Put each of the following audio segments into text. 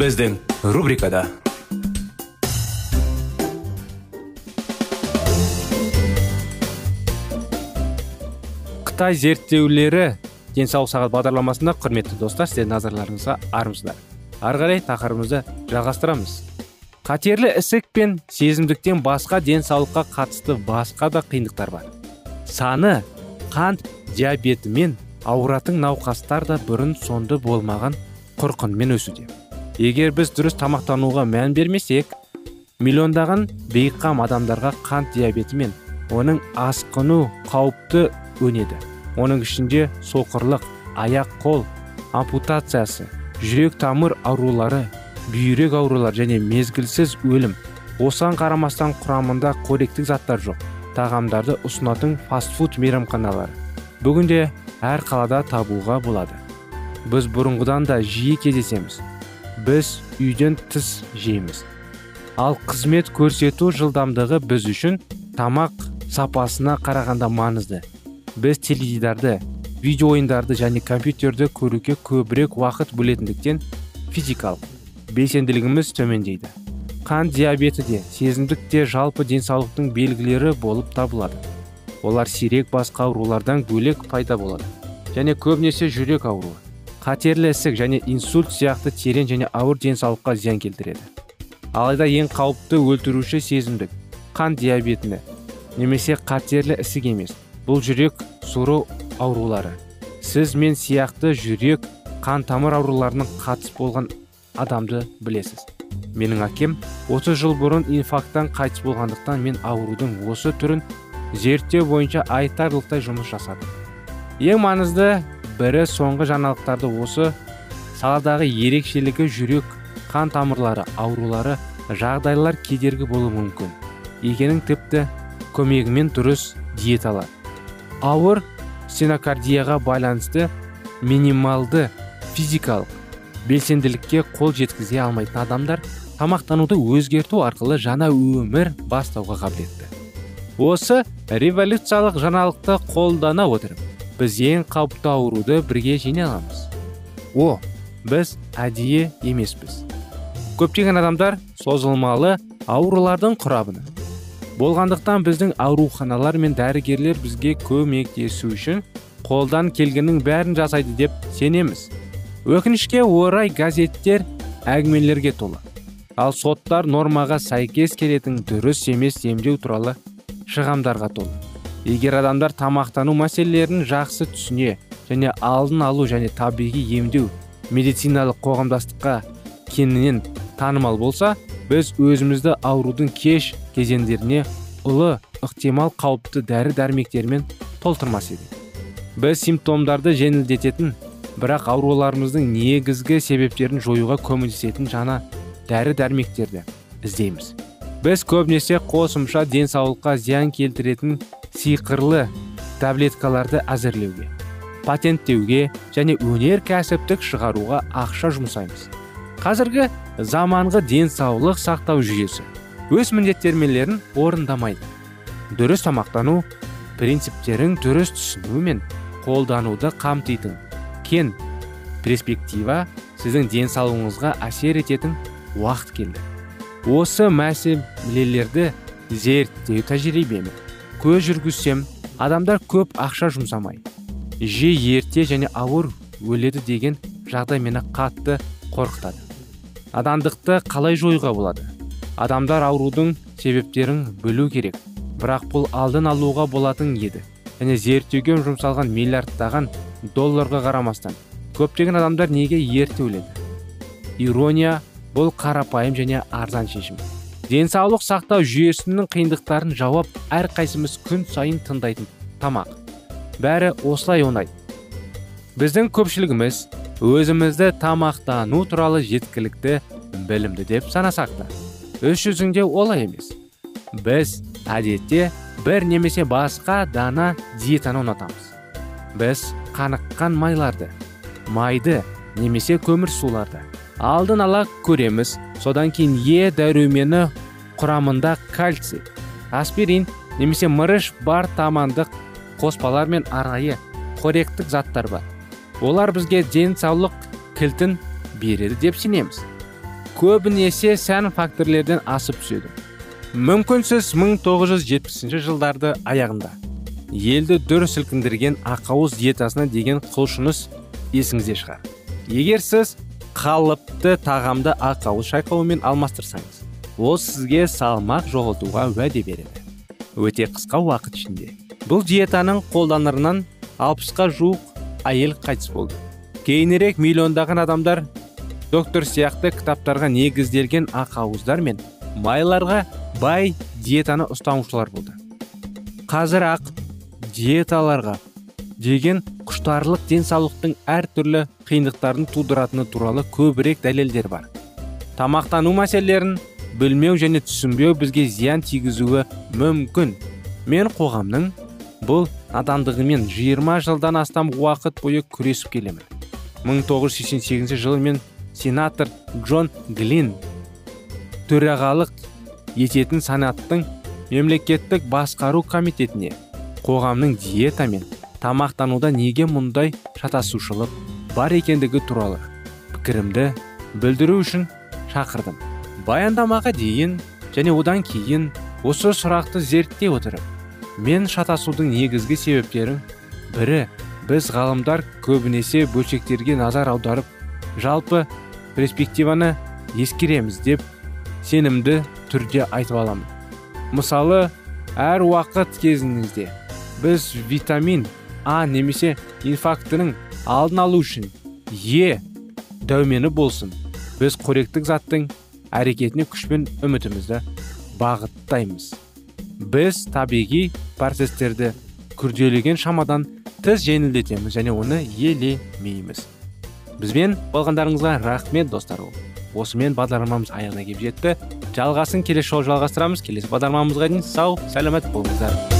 Біздің рубрикада қытай зерттеулері денсаулық сағат бағдарламасында құрметті достар сіздердің назарларыңызға армысыздар. Ары қарай тақырыбымызды жалғастырамыз. Қатерлі ісік пен сезімдіктен басқа денсаулыққа қатысты басқа да қиындықтар бар. Саны қант диабетімен ауыратын науқастар да бұрын сонды болмаған құрқынмен өсуде. Егер біз дұрыс тамақтануға мән бермесек миллиондаған бейқам адамдарға қант диабеті мен оның асқыну қауіпті өнеді. Оның ішінде соқырлық аяқ қол ампутациясы жүрек тамыр аурулары бүйрек аурулары және мезгілсіз өлім осыған қарамастан құрамында қоректік заттар жоқ. Тағамдарды ұсынатын фастфуд мейрамханалары бүгінде әр қалада табуға болады. Біз бұрынғыдан да жиі кездесеміз. Біз үйден тыс жейміз. Ал қызмет көрсету жылдамдығы біз үшін тамақ сапасына қарағанда маңызды. Біз теледидарды видео ойындарды және компьютерді көруге көбірек уақыт бөлетіндіктен физикалық белсенділігіміз төмендейді. Қант диабеті де сезімдік те жалпы денсаулықтың белгілері болып табылады. Олар сирек басқа аурулардан бөлек пайда болады және көбінесе жүрек ауруы. Қатерлі ісік және инсульт сияқты терең және ауыр денсаулыққа зиян келтіреді. Алайда ең қауіпті өлтіруші сезімдік қан диабетіні немесе қатерлі ісік емес. Бұл жүрек сору аурулары. Сіз мен сияқты жүрек қан тамыр ауруларының қатыс болған адамды білесіз. Менің әкем 30 жыл бұрын инфаркттан қайтыс болғандықтан мен аурудың осы түрін зерттеу бойынша айтарлықтай жұмыс жасадым ең маңызды бірі соңғы жаңалықтарды осы саладағы ерекшелігі жүрек қан тамырлары аурулары жағдайлар кедергі болуы мүмкін. Екенін тіпті көмегімен дұрыс диеталар ауыр стенокардияға байланысты минималды физикалық белсенділікке қол жеткізе алмайтын адамдар тамақтануды өзгерту арқылы жаңа өмір бастауға қабілетті. Осы революциялық жаңалықты қолдана отырып біз ең қауіпті ауруды бірге жеңе аламыз. О біз әдейі емеспіз. Көптеген адамдар созылмалы аурулардың құрабыны. Болғандықтан біздің ауруханалар мен дәрігерлер бізге көмектесу үшін қолдан келгеннің бәрін жасайды деп сенеміз. Өкінішке орай газеттер әңгімелерге толы. Ал соттар нормаға сәйкес келетін дұрыс емес емдеу туралы шығамдарға толы. Егер адамдар тамақтану мәселелерін жақсы түсіне және алдын алу және табиғи емдеу медициналық қоғамдастыққа кеңінен танымал болса біз өзімізді аурудың кеш кезеңдеріне ұлы ықтимал қауіпті дәрі дәрмектермен толтырмас едік. Біз симптомдарды жеңілдететін бірақ ауруларымыздың негізгі себептерін жоюға көмектесетін жаңа дәрі дәрмектерді іздейміз. Біз көбінесе қосымша денсаулыққа зиян келтіретін сиқырлы таблеткаларды әзірлеуге патенттеуге және өнеркәсіптік шығаруға ақша жұмсаймыз. Қазіргі заманғы денсаулық сақтау жүйесі өз міндеттемелерін орындамайды. Дұрыс тамақтану принциптерін дұрыс түсіну мен қолдануды қамтитын кен перспектива сіздің денсаулығыңызға әсер ететін уақыт келді. Осы мәселелерді зерттеу тәжірибемен көз жүргізсем адамдар көп ақша жұмсамай жиі ерте және ауыр өледі деген жағдай мені қатты қорқытады. Надандықты қалай жоюға болады? Адамдар аурудың себептерін білу керек бірақ бұл алдын алуға болатын еді. Және зерттеуге жұмсалған миллиардтаған долларға қарамастан көптеген адамдар неге ерте өледі? Ирония бұл қарапайым және арзан шешім. Денсаулық сақтау жүйесінің қиындықтарын жауап әрқайсымыз күн сайын тыңдайтын тамақ. Бәрі осылай оңай. Біздің көпшілігіміз өзімізді тамақтану туралы жеткілікті білімді деп санасақ та іс жүзінде олай емес. Біз әдетте бір немесе басқа дана диетаны ұнатамыз. Біз қаныққан майларды майды немесе көмір суларды алдын ала көреміз. Содан кейін е дәрумені құрамында кальций аспирин немесе мырыш бар тамандық қоспалар мен арнайы қоректік заттар бар. Олар бізге денсаулық кілтін береді деп сенеміз. Көбінесе сән факторлерден асып түседі. Мүмкін сіз 1970 жылдарды аяғында елді дүр сілкіндірген ақауыз диетасына деген құлшыныс есіңізде шығар. Егер сіз қалыпты тағамды ақауыз шайқауымен алмастырсаңыз ол сізге салмақ жоғалтуға уәде береді. Өте қысқа уақыт ішінде бұл диетаның қолданырынан алпысқа жуық әйел қайтыс болды. Кейінірек миллиондаған адамдар доктор сияқты кітаптарға негізделген ақауыздар мен майларға бай диетаны ұстанушылар болды. Қазір ақ диеталарға деген құштарлық денсаулықтың әртүрлі қиындықтарын тудыратыны туралы көбірек дәлелдер бар. Тамақтану мәселелерін білмеу және түсінбеу бізге зиян тигізуі мүмкін. Мен қоғамның бұл надандығымен 20 жылдан астам уақыт бойы күресіп келемін. 1988 жылы мен сенатор джон глин төрағалық ететін санаттың мемлекеттік басқару комитетіне қоғамның диета мен тамақтануда неге мұндай шатасушылық бар екендігі туралы пікірімді білдіру үшін шақырдым. Баяндамаға дейін және одан кейін осы сұрақты зерттей отырып мен шатасудың негізгі себептерін бірі біз ғалымдар көбінесе бөлшектерге назар аударып жалпы перспективаны ескереміз деп сенімді түрде айтып аламын. Мысалы әр уақыт кезіңізде біз витамин а немесе инфарктінің алдын алу үшін е дәумені болсын. Біз қоректік заттың әрекетіне күш пен үмітімізді бағыттаймыз. Біз табиғи процестерді күрделеген шамадан тыс жеңілдетеміз және оны елемейміз. Бізбен болғандарыңызға рахмет достар. Осымен бағдарламамыз аяғына келіп жетті. Жалғасын келесі жолы жалғастырамыз. Келесі бағдарламамызға дейін сау сәлемет болыңыздар.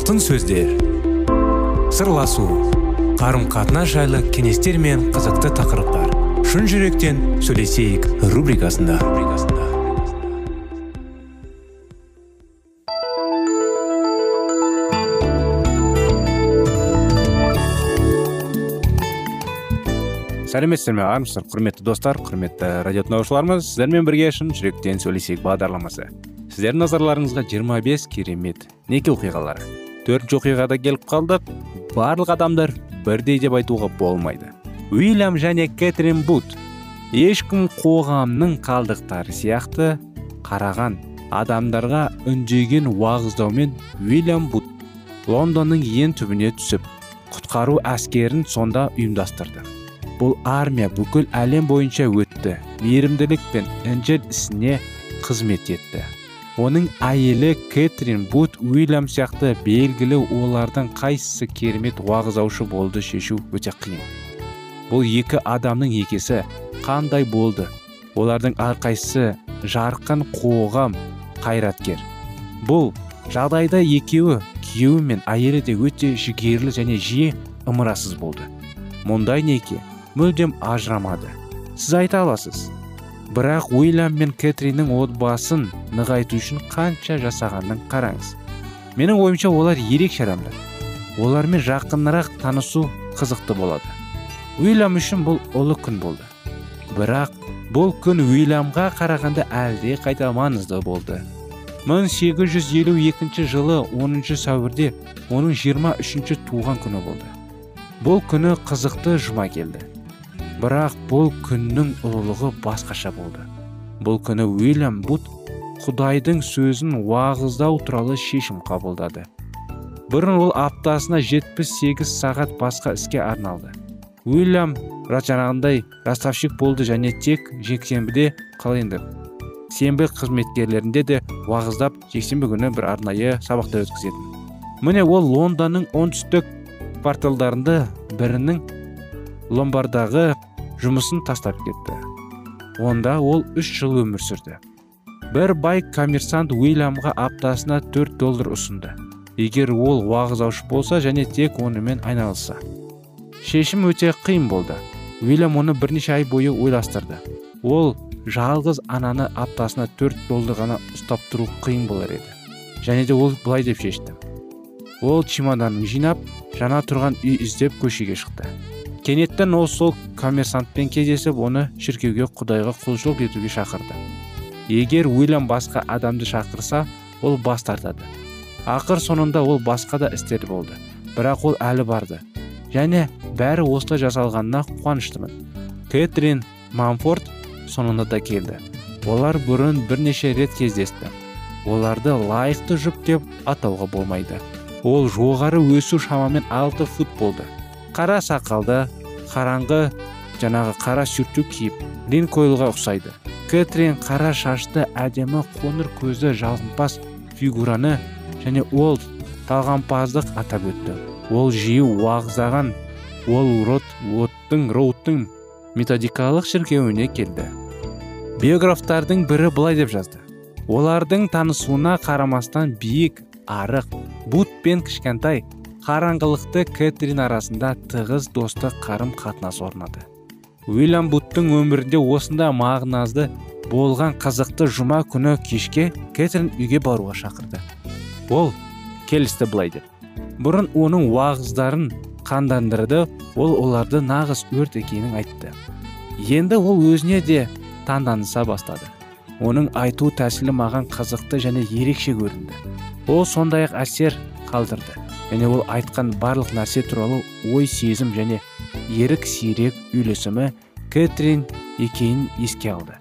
Алтын сөздер. Сырласу қарым қатынас жайлы кеңестер мен қызықты тақырыптар. Шын жүректен сөйлесейік рубрикасында. Сәлеметсіздер ме армысыздар құрметті достар құрметті радио тыңдаушыларымыз сіздермен бірге шын жүректен сөйлесейік бағдарламасы. Сіздердің назарларыңызға 25 керемет неке оқиғалары. Төртінші оқиғада келіп қалдық барлық адамдар бірдей деп айтуға болмайды. Уильям және кэтрин бут ешкім қоғамның қалдықтары сияқты қараған адамдарға үндеген уағыздаумен уильям бут лондонның ең түбіне түсіп құтқару әскерін сонда ұйымдастырды. Бұл армия бүкіл әлем бойынша өтті мейірімділік пен інжіл ісіне қызмет етті. Оның әйелі кэтрин бут уильям сияқты белгілі олардың қайсысы керемет уағыздаушы болды шешу өте қиын. Бұл екі адамның екесі қандай болды? Олардың әрқайсысы жарқын қоғам қайраткер. Бұл жағдайда екеуі күйеуі мен әйелі де өте жігерлі және жиі ымырасыз болды. Мұндай неке мүлдем ажырамады. Сіз айта аласыз. Бірақ уильям мен кэтриннің отбасын нығайту үшін қанша жасағанын қараңыз. Менің ойымша олар ерекше адамдар олармен жақынырақ танысу қызықты болады. Уильям үшін бұл ұлы күн болды. Бірақ бұл күн уильямға қарағанда әлде қайта маңызды болды. 1852 жылы 10 сәуірде оның 23 туған күні болды. Бұл күні қызықты жұма келді. Бірақ бұл күннің ұлылығы басқаша болды. Бұл күні уильям бут құдайдың сөзін уағыздау туралы шешім қабылдады. Бұрын ол аптасына 78 сағат басқа іске арналды. Уильям жаңағындай расставщик болды және тек жексенбіде қалайынды сенбі қызметкерлерінде де уағыздап жексенбі күні бір арнайы сабақта өткізетін. Міне ол лондонның оңтүстік кварталдарында бірінің ломбардағы жұмысын тастап кетті. Онда ол үш жыл өмір сүрді. Бір бай коммерсант уильямға аптасына 4 доллар ұсынды. Егер ол уағыздаушы болса және тек онымен айналысса. Шешім өте қиын болды. Уильям оны бірнеше ай бойы ойластырды. Ол жалғыз ананы аптасына төрт доллар ғана ұстап тұру қиын болар еді. Және де ол былай деп шешті. Ол чемоданын жинап жаңа тұрған үй іздеп көшеге шықты. Кенеттен ол сол коммерсантпен кездесіп оны шіркеуге құдайға құлшылық етуге шақырды. Егер уильям басқа адамды шақырса ол бас тартады. Ақыр соңында ол басқа да істер болды бірақ ол әлі барды. Және бәрі осылай жасалғанына қуаныштымын. Кэтрин мамфорд соңында да келді. Олар бұрын бірнеше рет кездесті. Оларды лайықты жұп деп атауға болмайды. Ол жоғары өсу шамамен алты фут болды. Қара сақалды қараңғы жаңағы қара сюртюк киіп линкойлға ұқсайды. Кэтрин қара шашты әдемі қоңыр көзді жалғымпаз фигураны және ол талғампаздық атап өтті. Ол жиі уағыздаған ол рот оттың роуттың методикалық шіркеуіне келді. Биографтардың бірі былай деп жазды. Олардың танысуына қарамастан биік арық бут пен кішкентай қараңғылықты кэтрин арасында тығыз достық қарым қатынас орнады. Уильям буттың өмірінде осында мағыназды болған қызықты жұма күні кешке кэтрин үйге баруға шақырды. Ол келісті былай деп. Бұрын оның уағыздарын қандандырды ол оларды нағыз өрт екенін айтты. Енді ол өзіне де таңданыса бастады. Оның айту тәсілі маған қызықты және ерекше көрінді. Ол сондай ақ әсер қалдырды. Және ол айтқан барлық нәрсе туралы ой сезім және ерік сирек үйлесімі кэтрин екенін еске алды.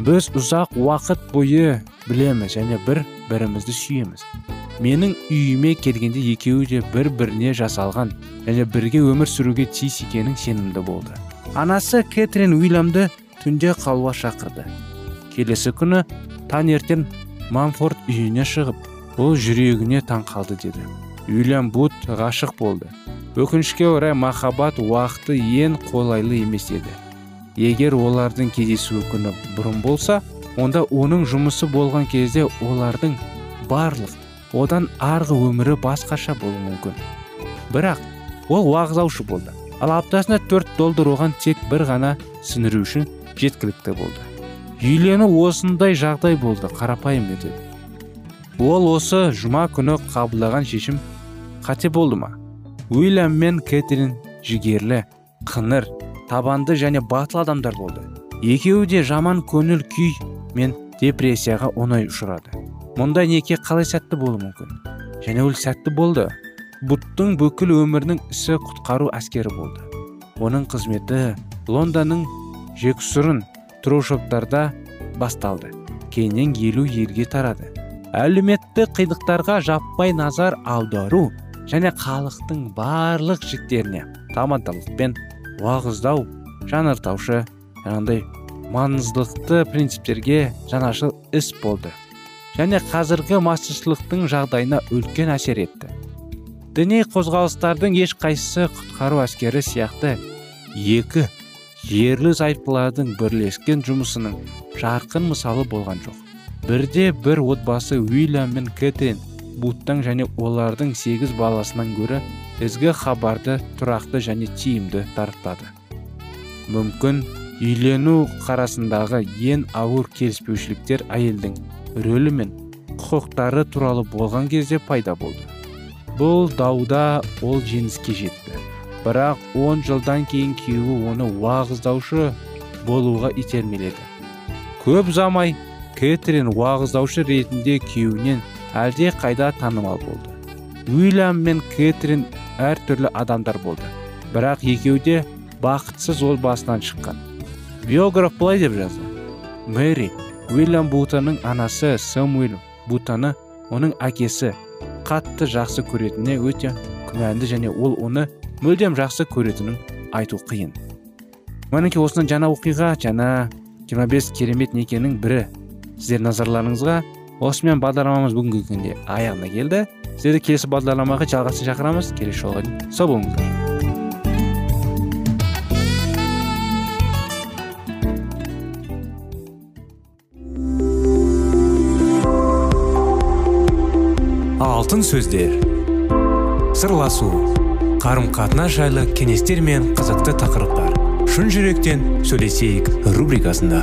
Біз ұзақ уақыт бойы білеміз және бір бірімізді сүйеміз. Менің үйіме келгенде екеуі де бір біріне жасалған және бірге өмір сүруге тиіс екенін сенімді болды. Анасы кэтрин уильямды түнде қалуға шақырды. Келесі күні таңертең манфорд үйіне шығып ол жүрегіне таң қалды деді. Уильям бут ғашық болды. Өкінішке орай махаббат уақыты ең қолайлы емес еді. Егер олардың кездесуі күні бұрын болса онда оның жұмысы болған кезде олардың барлық одан арғы өмірі басқаша болуы мүмкін. Бірақ ол уағыздаушы болды. Ал аптасына төрт доллар оған тек бір ғана сіңіру үшін жеткілікті болды. Үйлену осындай жағдай болды қарапайым етеді ол осы жұма күні қабылдаған шешім қате болды ма? Уильям мен кэтрин жігерлі қыңыр табанды және батыл адамдар болды. Екеуі де жаман көңіл күй мен депрессияға оңай ұшырады. Мұндай неке қалай сәтті болуы мүмкін? Және ол сәтті болды. Буттың бүкіл өмірінің ісі құтқару әскері болды. Оның қызметі лондонның жексұрын трошоптарда басталды. Кейіннен елу елге тарады. Әлеуметтік қиындықтарға жаппай назар аудару және халықтың барлық жіктеріне тамадылықпен уағыздау жанартаушы жаңағыдай маңыздылықты принциптерге жанашыл іс болды. Және қазіргі массашылықтың жағдайына үлкен әсер етті. Діни қозғалыстардың ешқайсысы құтқару әскері сияқты екі жерлі зайыптылардың бірлескен жұмысының жарқын мысалы болған жоқ. Бірде бір отбасы уильям мен кэтрин буттан және олардың сегіз баласынан гөрі ізгі хабарды тұрақты және тиімді таратады мүмкін үйлену қарасындағы ең ауыр келіспеушіліктер әйелдің рөлі мен құқықтары туралы болған кезде пайда болды. Бұл дауда ол жеңіске жетті. Бірақ он жылдан кейін күйеуі оны уағыздаушы болуға итермеледі. Көп замай кэтрин уағыздаушы ретінде күйеуінен әлде қайда танымал болды. Уильям мен кэтрин әртүрлі адамдар болды. Бірақ екеуі де бақытсыз басынан шыққан. Биограф былай деп жазды. Мэри уильям бутаның анасы сэмуэл бутаны оның әкесі қатты жақсы көретініне өте күмәнді және ол оны мүлдем жақсы көретінін айту қиын. Мінекей осыны жаңа оқиға жаңа 25 керемет некенің бірі. Сіздер назарларыңызға осымен бағдарламамыз бүгінгі күнде аяғына келді. Сіздерді келесі бағдарламаға жалғасын шақырамыз. Келесі жолға дейін сау болыңыздар. Алтын сөздер. Сырласу. Қарым қатынас жайлы кеңестер мен қызықты тақырыптар. Шын жүректен сөйлесейік рубрикасында.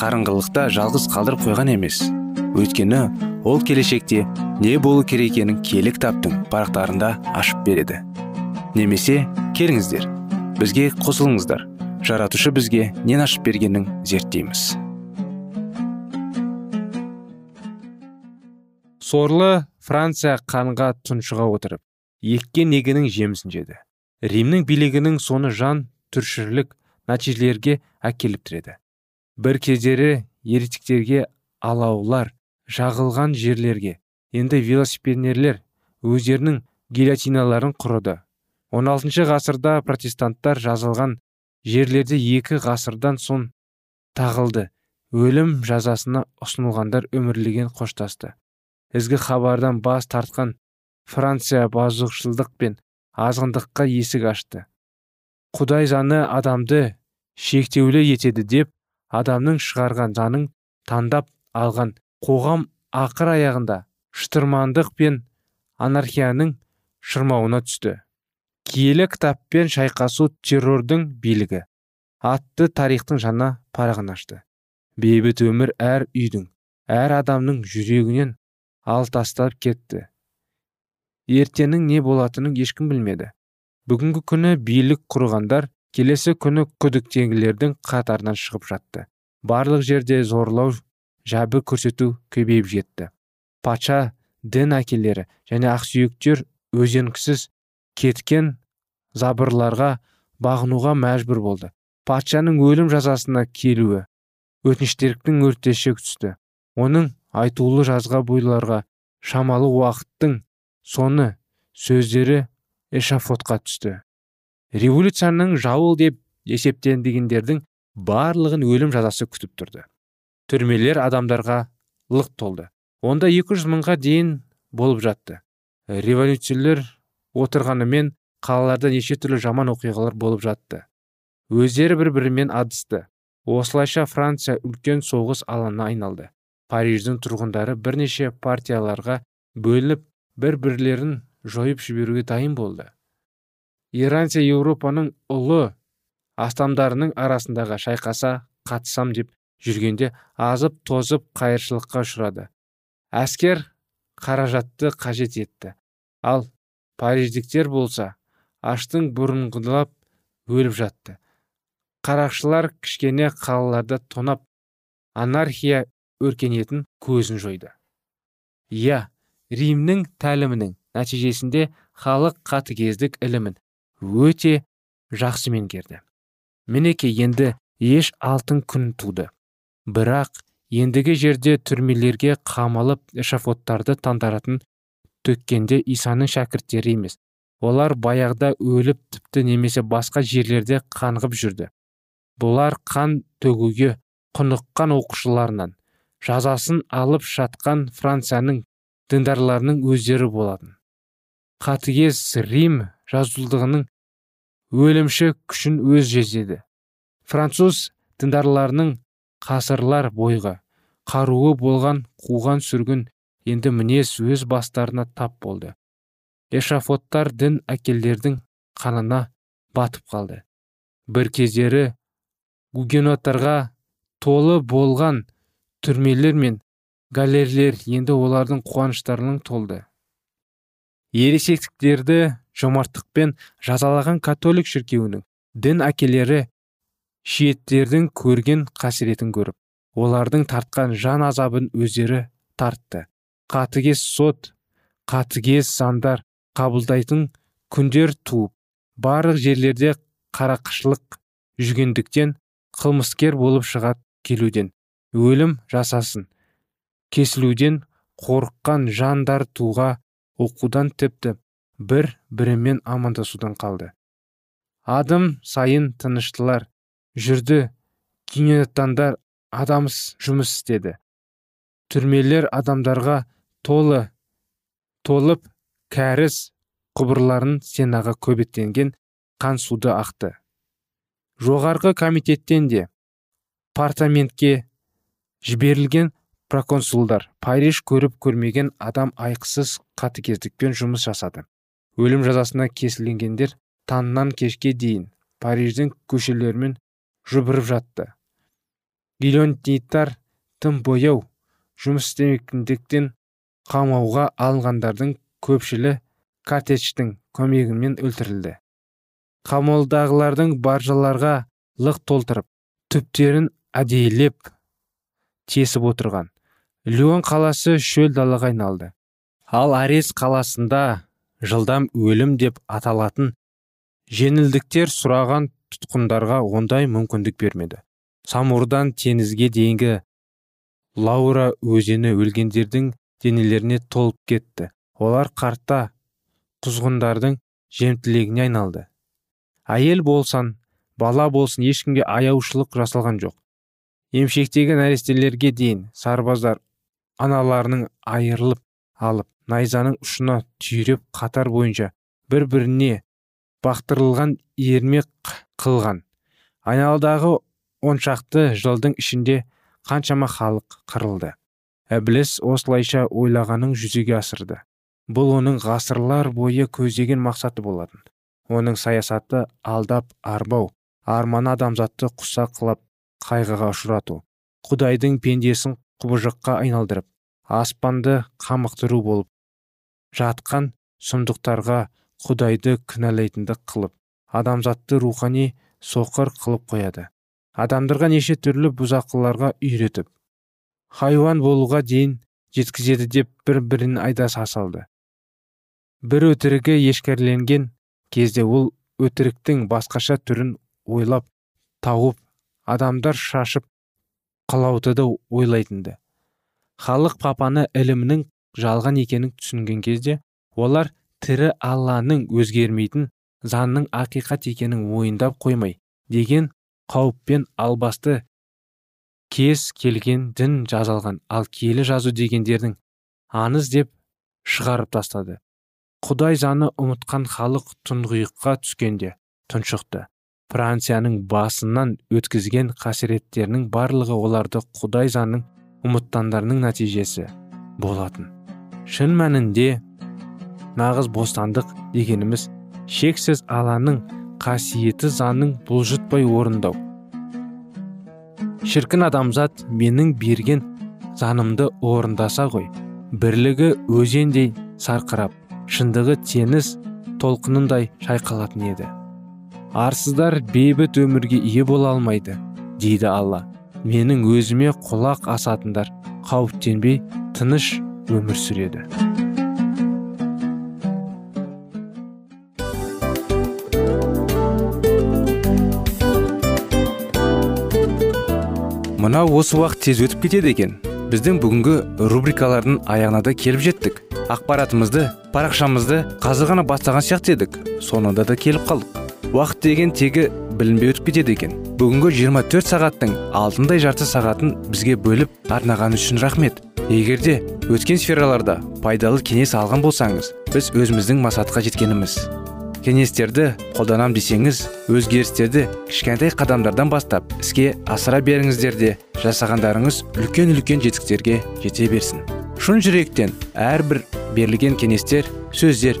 қарыңғылықта жалғыз қалдырып қойған емес. Өйткені ол келешекте не болу керек екенін таптың кітаптың парақтарында ашып береді. Немесе келіңіздер бізге қосылыңыздар. Жаратушы бізге нен ашып бергенін зерттейміз. Сорлы франция қанға тұншыға отырып еккен егінің жемісін жеді. Римнің билігінің соны жан түршірлік нәтижелерге әкеліп тіреді. Бір кездері еретиктерге алаулар жағылған жерлерге. Енді велосипеднерлер өздерінің гильотиналарын құрыды. 16 ғасырда протестанттар жазылған жерлерде екі ғасырдан соң тағылды. Өлім жазасына ұсынылғандар өмірлеген қоштасты. Ізгі хабардан бас тартқан франция базықшылдық пен азғындыққа есік ашты. Құдай заны адамды шектеулі етеді деп адамның шығарған заңын таңдап алған қоғам ақыр аяғында шытырмандық пен анархияның шырмауына түсті. Киелі кітаппен шайқасу террордың билігі атты тарихтың жаңа парағын ашты. Бейбіт өмір әр үйдің әр адамның жүрегінен ал тастап кетті. Ертеңнің не болатынын ешкім білмеді. Бүгінгі күні билік құрғандар келесі күні күдіктегілердің қатарынан шығып жатты. Барлық жерде зорлау жәбір көрсету көбейіп жетті. Патша дін әкелері және ақсүйектер өзенкісіз кеткен забырларға бағынуға мәжбүр болды. Патшаның өлім жазасына келуі өтініштердің өртеше түсті. Оның айтулы жазға бойларға шамалы уақыттың соны сөздері эшафотқа түсті. Революцияның жауыл деп есептендігендердің барлығын өлім жазасы күтіп тұрды. Түрмелер адамдарға лық толды. Онда 200 мыңға дейін болып жатты. Революциялар отырғанымен қалаларда неше түрлі жаман оқиғалар болып жатты. Өздері бір бірімен адысты. Осылайша франция үлкен соғыс алаңына айналды. Париждің тұрғындары бірнеше партияларға бөлініп бір бірлерін жойып жіберуге дайын болды. Иранция еуропаның ұлы астамдарының арасындағы шайқаса қатысам деп жүргенде азып тозып қайыршылыққа ұшырады. Әскер қаражатты қажет етті. Ал париждіктер болса аштың бұрынғылап өліп жатты. Қарақшылар кішкене қалаларды тонап анархия өркениетін көзін жойды. Иә римнің тәлімінің нәтижесінде халық қатыгездік ілімін өте жақсы меңгерді. Мінеки енді еш алтын күн туды. Бірақ ендігі жерде түрмелерге қамалып эшафоттарды таңдаратын төккенде исаның шәкірттері емес. Олар баяғыда өліп тіпті немесе басқа жерлерде қаңғып жүрді. Бұлар қан төгуге құныққан оқушыларынан. Жазасын алып жатқан францияның діндарларының өздері болатын. Қатыгез рим жазушылығының өлімші күшін өз жезеді француз діндарларының қасырлар бойғы қаруы болған қуған сүргін енді мінез өз бастарына тап болды. Эшафоттар дін әкелдердің қанына батып қалды. Бір кездері гугеноттарға толы болған түрмелер мен галерлер енді олардың қуаныштарының толды. Ересектіктерді жомарттықпен жазалаған католик шіркеуінің дін әкелері шиеттердің көрген қасіретін көріп олардың тартқан жан азабын өздері тартты. Қатыгез сот қатыгез сандар қабылдайтын күндер туып барлық жерлерде қарақшылық жүргендіктен қылмыскер болып шығат келуден өлім жасасын кесілуден қорыққан жандар туға оқудан тіпті бір бірімен амандасудан қалды. Адым сайын тыныштылар жүрді гинетандар адамс жұмыс істеді. Түрмелер адамдарға толы толып кәріс құбырларын сенаға көбеттенген қан суды ақты. Жоғарғы комитеттен де парламентке жіберілген проконсулдар париж көріп көрмеген адам айқысыз қатыгездікпен жұмыс жасады. Өлім жазасына кесілгендер таңнан кешке дейін париждің көшелерімен жұбырып жатты. Гильотинтар тым бояу жұмыс істемегендіктен қамауға алынғандардың көпшілі картечтің көмегімен өлтірілді. Қамалдағылардың баржаларға лық толтырып түптерін әдейілеп тесіп отырған. Леон қаласы шөл далаға айналды. Ал арес қаласында жылдам өлім деп аталатын жеңілдіктер сұраған тұтқындарға ондай мүмкіндік бермеді. Самурдан теңізге дейінгі лаура өзені өлгендердің денелеріне толып кетті. Олар қарта құзғындардың жемтілегіне айналды. Әйел болсан бала болсын ешкімге аяушылық жасалған жоқ. Емшектегі нәрестелерге дейін сарбаздар аналарының айырылып алып найзаның ұшына түйреп қатар бойынша бір біріне бақтырылған ермек қылған. Айналадағы оншақты жылдың ішінде қаншама халық қырылды. Әбіліс осылайша ойлағанын жүзеге асырды. Бұл оның ғасырлар бойы көздеген мақсаты болатын. Оның саясаты алдап арбау арманы адамзатты құса қылып қайғыға ұшырату құдайдың пендесін құбыжыққа айналдырып аспанды қамықтыру болып жатқан сұмдықтарға құдайды кінәлайтындық қылып адамзатты рухани соқыр қылып қояды. Адамдарға неше түрлі бұзақыларға үйретіп хайуан болуға дейін жеткізеді деп бір бірін айдаса салды бір өтірігі ешкерленген кезде ол өтіріктің басқаша түрін ойлап тауып адамдар шашып қалаутыды ойлайтынды. Халық папаны ілімнің жалған екенін түсінген кезде олар тірі алланың өзгермейтін заңның ақиқат екенін ойындап қоймай деген қауіппен албасты кез келген дін жазалған. Ал киелі жазу дегендердің аңыз деп шығарып тастады. Құдай заны ұмытқан халық тұңғиыққа түскенде тұншықты. Францияның басынан өткізген қасіреттерінің барлығы оларды құдай заңын ұмытқандарының нәтижесі болатын. Шын мәнінде нағыз бостандық дегеніміз шексіз аланың қасиеті заңын бұлжытпай орындау. Шіркін адамзат менің берген занымды орындаса ғой бірлігі өзендей сарқырап шындығы теңіз толқынындай шайқалатын еді. Арсыздар бейбіт өмірге ие бола алмайды дейді алла. Менің өзіме құлақ асатындар қауіптенбей тыныш өмір сүреді. Мынау осы уақыт тез өтіп кетеді екен. Біздің бүгінгі рубрикалардың аяғына да келіп жеттік. Ақпаратымызды парақшамызды қазір ғана бастаған сияқты едік. Соңында да келіп қалдық. Уақыт деген тегі білінбей өтіп кетеді екен. Бүгінгі 24 сағаттың алтындай жарты сағатын бізге бөліп арнаған үшін рахмет. Егерде өткен сфераларда пайдалы кеңес алған болсаңыз біз өзіміздің мақсатқа жеткеніміз. Кеңестерді қолданам десеңіз өзгерістерді кішкентай қадамдардан бастап іске асыра беріңіздер де жасағандарыңыз үлкен үлкен жетістіктерге жете берсін. Шын жүректен әрбір берілген кеңестер сөздер